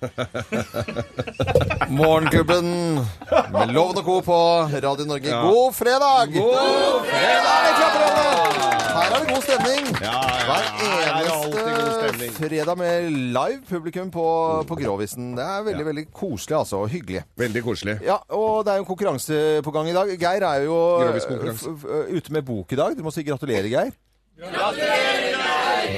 Morgenklubben med Loven og Co. på Radio Norge. God fredag! God fredag! Her er det god stemning. Hver ja, er det eneste stemning. fredag med live publikum på, på Gråvisen. Det er veldig veldig koselig altså, og hyggelig. Veldig koselig. Ja, og det er jo en konkurranse på gang i dag. Geir er jo f- f- ute med bok i dag. Du må si gratulerer, Geir.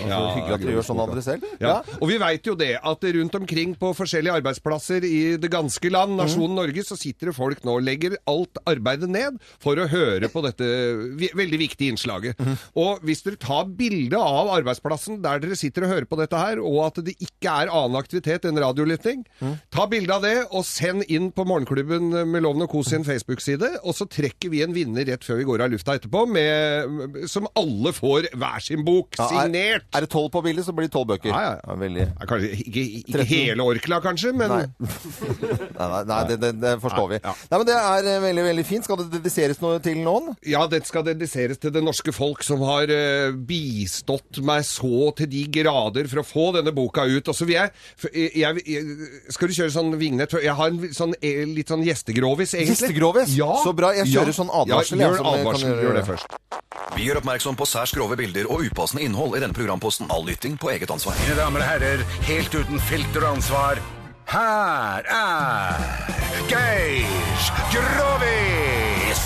Ja, Hyggelig at dere gjør sånn av dere selv. Ja. Og vi veit jo det, at rundt omkring på forskjellige arbeidsplasser i det ganske land, nasjonen Norge, så sitter det folk nå og legger alt arbeidet ned for å høre på dette veldig viktige innslaget. Og hvis dere tar bilde av arbeidsplassen der dere sitter og hører på dette her, og at det ikke er annen aktivitet enn radiolytting, ta bilde av det og send inn på Morgenklubben med Loven og Co sin Facebook-side, og så trekker vi en vinner rett før vi går av lufta etterpå, med, som alle får hver sin bok, er- signert. Er det tolv på bildet, så blir det tolv bøker. Ja, ja. Ja, veldig. Ja, Kanskje ikke, ikke 13. hele Orkla, kanskje, men Nei. nei, nei, nei det, det, det forstår vi. Ja. Nei, men Det er eh, veldig veldig fint. Skal det dediseres noe til noen? ja, det skal dediseres til det norske folk som har uh, bistått meg så til de grader for å få denne boka ut. Og så vil jeg, jeg, jeg, jeg Skal du kjøre sånn vignett? Jeg har en sånn, eh, litt sånn gjestegrovis, egentlig. Gjestegrovis? Ja. Så bra. Jeg kjører Ja. sånn advarsel, Ja, gjør advarsel. Gjør det først. Vi gjør oppmerksom på særs grove bilder og upassende innhold i denne programposten. All lytting på eget ansvar. Mine damer og herrer, helt uten filter og ansvar, her er Geir Grovis!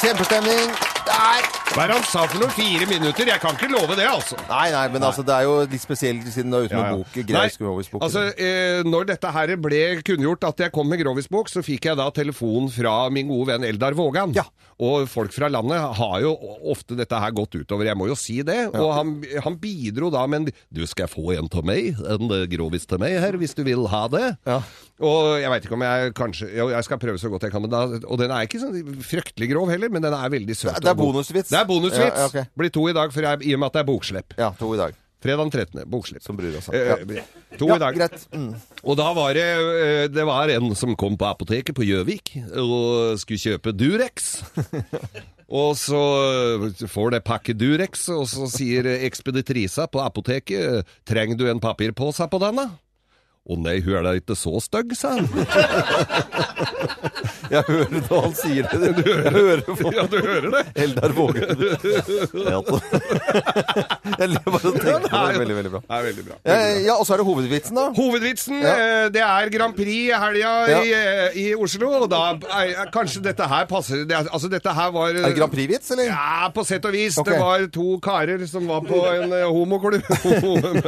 Kjempestemning. Der! Hva er det han sa for noe? Fire minutter? Jeg kan ikke love det, altså. Nei, nei, men altså, det er jo litt spesielt siden du er ute med bok. Nei, Grei Skrovis-bok. altså, eh, når dette her ble kunngjort at jeg kom med Grovis-bok, så fikk jeg da telefon fra min gode venn Eldar Vågan. Ja. Og folk fra landet har jo ofte dette her gått utover, jeg må jo si det. Og han, han bidro da med en Du skal få en til meg, en eh, Grovis til meg her, hvis du vil ha det. Ja. Og jeg veit ikke om jeg kanskje jo, Jeg skal prøve så godt jeg kan, men da, og den er ikke sånn fryktelig grov heller, men den er veldig søt. Det er og god. Bonusvits. Det er bonusvits. Ja, ja, ok. Blir to i dag, for jeg, i og med at det er bokslepp. Ja, to i dag. Fredag den 13. Bokslipp. Som Brura sa. Eh, Ja. To Ja, i dag. greit. Mm. Og da var det eh, Det var en som kom på apoteket på Gjøvik og skulle kjøpe Durex. Og så eh, får det pakke Durex, og så sier ekspeditrisa på apoteket Trenger du en papirpose på denne? Å nei, hun er da ikke så stygg, sa han. Jeg hører det han sier det. Du hører på Ja, du hører det? Eldar Vågen. Ja, Jeg lurer bare tenker på det. Veldig, veldig bra. Det er veldig bra. Ja, ja, og så er det hovedvitsen, da. Hovedvitsen, Ja. eh, det er Grand Prix i helga i, eh, i Oslo, og da er, kanskje dette her passer det, Altså, dette her var Er det Grand Prix-vits, eller? Ja, på sett og vis. Okay. Det var to karer som var på en eh, homoklubb.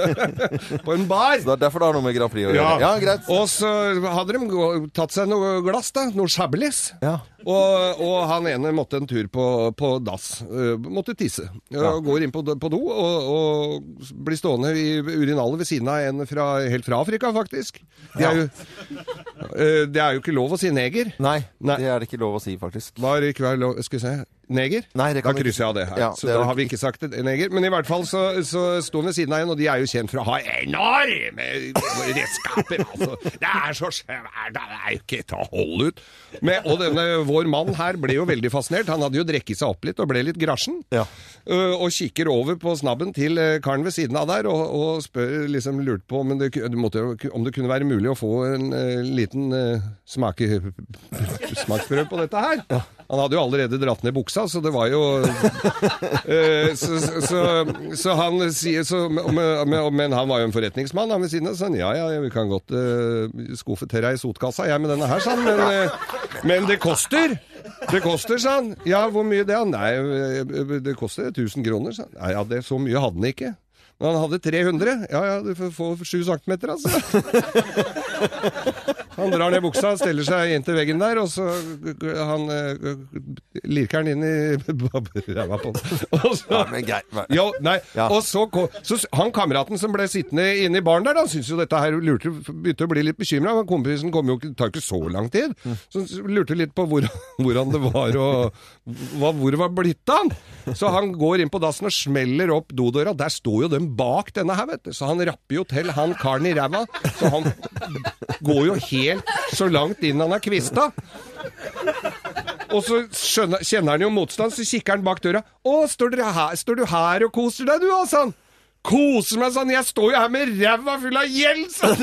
på en bar. Det er derfor det har noe med Grand Prix å gjøre. Ja, greit. Og så hadde de gå- tatt seg noe glass, da. Noe chablis. Ja. Og, og han ene måtte en tur på, på dass. øh, måtte tisse. Og Går inn på, på do og, og blir stående i urinalet ved siden av en fra, helt fra Afrika, faktisk. Det er, jo, øh, det er jo ikke lov å si neger. Nei, Nei. det er det ikke lov å si, faktisk. Var ikke være lov Skal vi se. Neger? Nei, det kan da krysser jeg av det her. Ja, så det da har vi ikke sagt det, neger. Men i hvert fall så, så sto han ved siden av en, og de er jo kjent for å ha enorme redskaper. Altså. Det er så svært, det er jo ikke til å holde ut. Men, og denne, vår mann her ble jo veldig fascinert. Han hadde jo drekket seg opp litt og ble litt grasjen. Ja. Uh, og kikker over på snabben til uh, karen ved siden av der og, og spør liksom lurt på om det, måtte, om det kunne være mulig å få en uh, liten uh, smake, smaksprøve på dette her. Han hadde jo allerede dratt ned buksa, så det var jo uh, så, så, så, så han sier så, men, men, han var jo en forretningsmann han ved siden av. Så han ja, ja, vi kan godt uh, skuffe til deg i sotkassa, jeg med denne her, sa han. Men, uh, men det koster. Det koster, sa han. Ja, hvor mye det? Nei, det koster 1000 kroner, sa han. Ja, det, så mye hadde han ikke. Men han hadde 300. Ja ja, du får få 7 centimeter, altså. Han drar ned buksa, stiller seg inntil veggen der, og så han øh, lirker han inn i ræva på den. Og så, Han kameraten som ble sittende inne i baren der, han syntes jo dette her lurte, begynte å bli litt bekymra. Kompisen kom jo tar ikke så lang tid. Så han lurte litt på hvor, hvordan det var og hva, hvor det var blitt av han. Så han går inn på dassen og smeller opp dodøra. Der står jo bak denne her, vet du. Så han rapper jo til han karen i ræva. Så han går jo helt så langt inn han er kvista. Og så skjønner, kjenner han jo motstand, så kikker han bak døra. 'Å, står, her, står du her og koser deg, du, sa han. 'Koser meg', han. 'Jeg står jo her med ræva full av gjeld', han.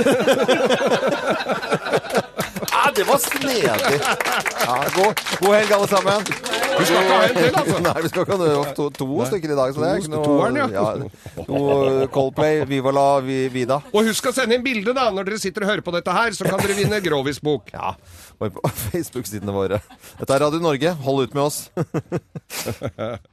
Ja, det var snedig. Ja, god, god helg, alle sammen. Vi skal ikke ha en til, altså. Nei, vi skal ikke ha to, to stykker i dag. Så det er ikke noe, Toeren, ja. ja. Noe Coldplay, Viva la vi, vida. Og husk å sende inn bilde, da, når dere sitter og hører på dette her, så kan dere vinne Grovis-bok. Ja, på Facebook-sidene våre. Dette er Radio Norge. Hold ut med oss.